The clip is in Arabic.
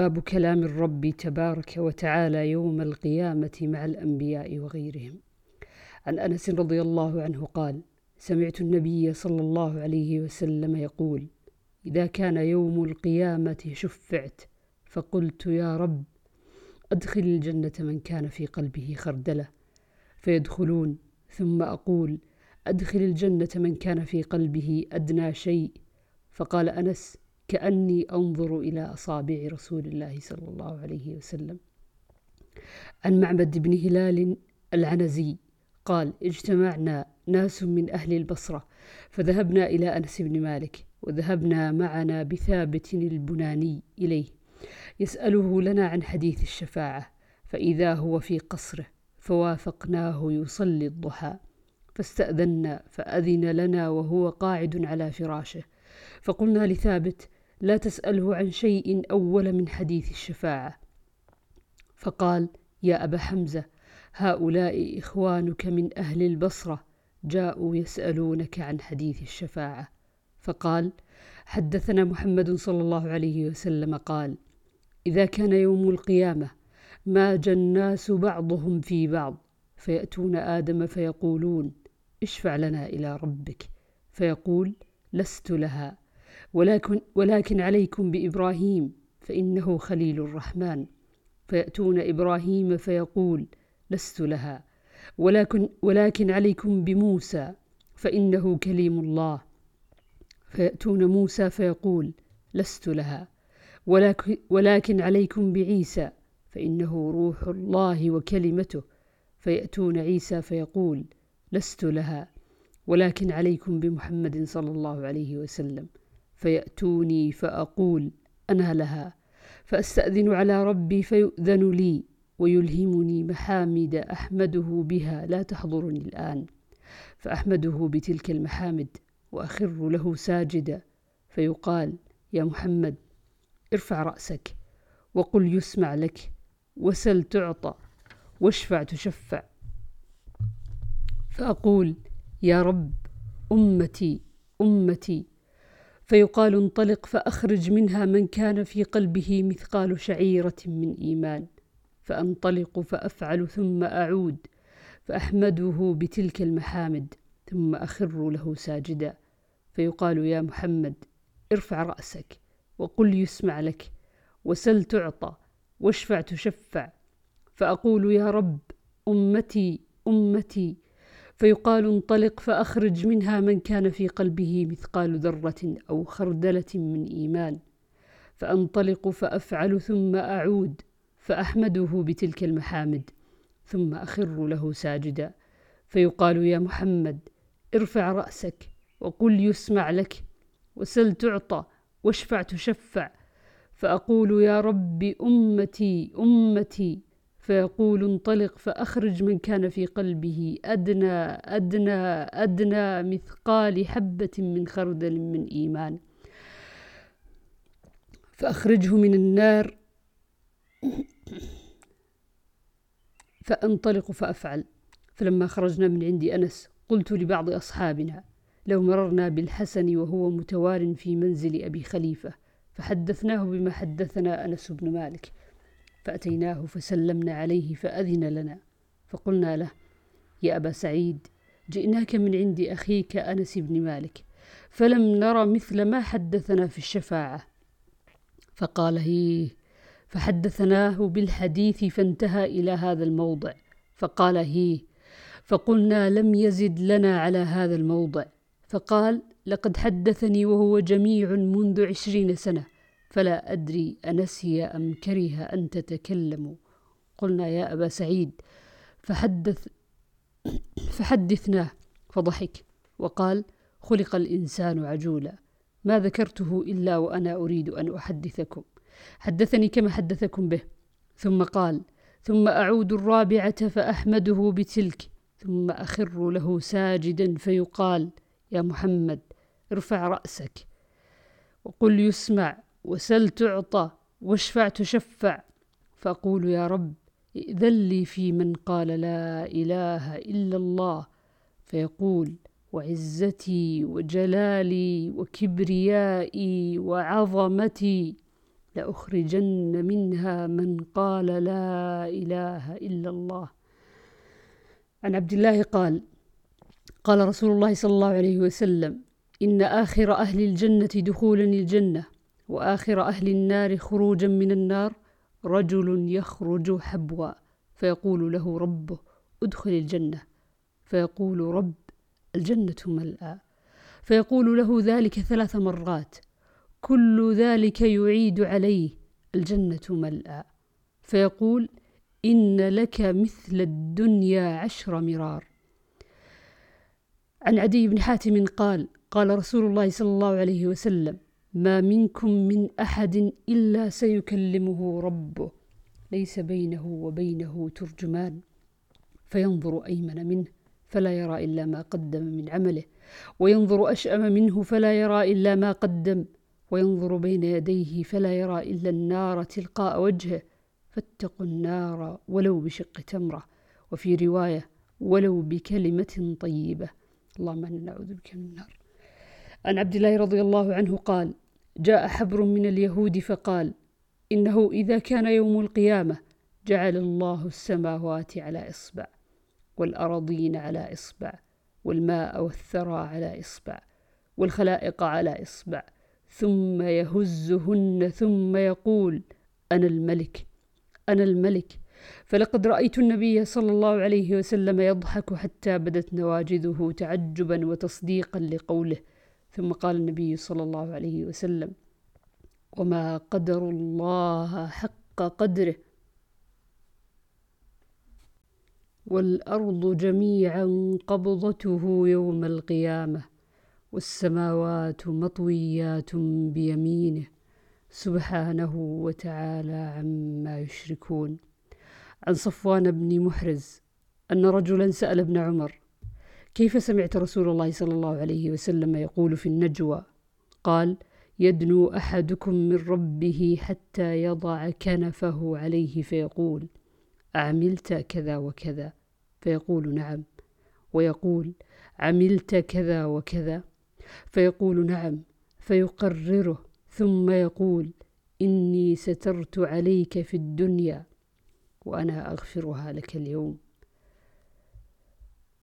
باب كلام الرب تبارك وتعالى يوم القيامة مع الأنبياء وغيرهم. عن أنس رضي الله عنه قال: سمعت النبي صلى الله عليه وسلم يقول: إذا كان يوم القيامة شفعت فقلت يا رب أدخل الجنة من كان في قلبه خردلة فيدخلون ثم أقول أدخل الجنة من كان في قلبه أدنى شيء فقال أنس كأني أنظر إلى أصابع رسول الله صلى الله عليه وسلم. عن معبد بن هلال العنزي قال اجتمعنا ناس من أهل البصرة فذهبنا إلى أنس بن مالك وذهبنا معنا بثابت البناني إليه يسأله لنا عن حديث الشفاعة فإذا هو في قصره فوافقناه يصلي الضحى فاستأذنا فأذن لنا وهو قاعد على فراشه فقلنا لثابت لا تسأله عن شيء أول من حديث الشفاعة. فقال يا أبا حمزة هؤلاء إخوانك من أهل البصرة جاءوا يسألونك عن حديث الشفاعة. فقال حدثنا محمد صلى الله عليه وسلم قال إذا كان يوم القيامة ماج الناس بعضهم في بعض فيأتون آدم فيقولون اشفع لنا إلى ربك. فيقول لست لها. ولكن, ولكن عليكم بإبراهيم فإنه خليل الرحمن. فيأتون إبراهيم فيقول لست لها. ولكن, ولكن عليكم بموسى فإنه كليم الله. فيأتون موسى فيقول لست لها. ولكن, ولكن عليكم بعيسى فإنه روح الله وكلمته. فيأتون عيسى فيقول لست لها. ولكن عليكم بمحمد صلى الله عليه وسلم. فيأتوني فأقول أنا لها فأستأذن على ربي فيؤذن لي ويلهمني محامد أحمده بها لا تحضرني الآن فأحمده بتلك المحامد وأخر له ساجدا فيقال يا محمد ارفع رأسك وقل يسمع لك وسل تعطى واشفع تشفع. فأقول يا رب أمتي أمتي فيقال انطلق فأخرج منها من كان في قلبه مثقال شعيرة من إيمان. فأنطلق فأفعل ثم أعود فأحمده بتلك المحامد ثم أخر له ساجدا. فيقال يا محمد ارفع رأسك وقل يسمع لك وسل تعطى واشفع تشفع. فأقول يا رب أمتي أمتي فيقال انطلق فأخرج منها من كان في قلبه مثقال ذرة أو خردلة من إيمان. فأنطلق فأفعل ثم أعود فأحمده بتلك المحامد ثم أخر له ساجدا. فيقال يا محمد ارفع رأسك وقل يسمع لك وسل تعطى واشفع تشفع. فأقول يا رب أمتي أمتي فيقول انطلق فأخرج من كان في قلبه أدنى أدنى أدنى مثقال حبة من خردل من إيمان. فأخرجه من النار فأنطلق فأفعل. فلما خرجنا من عند أنس قلت لبعض أصحابنا لو مررنا بالحسن وهو متوار في منزل أبي خليفة فحدثناه بما حدثنا أنس بن مالك. فأتيناه فسلمنا عليه فأذن لنا. فقلنا له يا أبا سعيد جئناك من عند أخيك أنس بن مالك فلم نرى مثل ما حدثنا في الشفاعة. فقال هيه فحدثناه بالحديث فانتهى إلى هذا الموضع. فقال هيه فقلنا لم يزد لنا على هذا الموضع. فقال لقد حدثني وهو جميع منذ عشرين سنة. فلا أدري أنسي أم كره أن تتكلموا قلنا يا أبا سعيد فحدث فحدثناه فضحك وقال خلق الإنسان عجولا. ما ذكرته إلا وأنا أريد أن أحدثكم. حدثني كما حدثكم به. ثم قال ثم أعود الرابعة فأحمده بتلك ثم أخر له ساجدا فيقال يا محمد ارفع رأسك. وقل يسمع. وسل تعطى واشفع تشفع. فأقول يا رب ائذن لي في من قال لا إله إلا الله. فيقول وعزتي وجلالي وكبريائي وعظمتي لأخرجن منها من قال لا إله إلا الله. عن عبد الله قال قال رسول الله صلى الله عليه وسلم إن آخر أهل الجنة دخولا الجنة. وآخر أهل النار خروجا من النار رجل يخرج حبوا فيقول له ربه ادخل الجنة. فيقول رب الجنة ملأى. فيقول له ذلك ثلاث مرات كل ذلك يعيد عليه الجنة ملأى. فيقول إن لك مثل الدنيا عشر مرار. عن عدي بن حاتم قال قال رسول الله صلى الله عليه وسلم ما منكم من أحد إلا سيكلمه ربه. ليس بينه وبينه ترجمان. فينظر أيمن منه فلا يرى إلا ما قدم من عمله. وينظر أشأم منه فلا يرى إلا ما قدم. وينظر بين يديه فلا يرى إلا النار تلقاء وجهه. فاتقوا النار ولو بشق تمرة. وفي رواية ولو بكلمة طيبة. اللهم إنا نعوذ بك من النار. عن عبد الله رضي الله عنه قال جاء حبر من اليهود فقال إنه إذا كان يوم القيامة جعل الله السماوات على إصبع والأراضين على إصبع والماء والثرى على إصبع والخلائق على إصبع ثم يهزهن ثم يقول أنا الملك أنا الملك. فلقد رأيت النبي صلى الله عليه وسلم يضحك حتى بدت نواجذه تعجبا وتصديقا لقوله ثم قال النبي صلى الله عليه وسلم وما قدر الله حق قدره والأرض جميعا قبضته يوم القيامة والسماوات مطويات بيمينه سبحانه وتعالى عما يشركون. عن صفوان بن محرز أن رجلا سأل ابن عمر كيف سمعت رسول الله صلى الله عليه وسلم يقول في النجوى؟ قال يدنو أحدكم من ربه حتى يضع كنفه عليه فيقول أعملت كذا وكذا؟ فيقول نعم. ويقول عملت كذا وكذا؟ فيقول نعم. فيقرره ثم يقول إني سترت عليك في الدنيا وأنا أغفرها لك اليوم.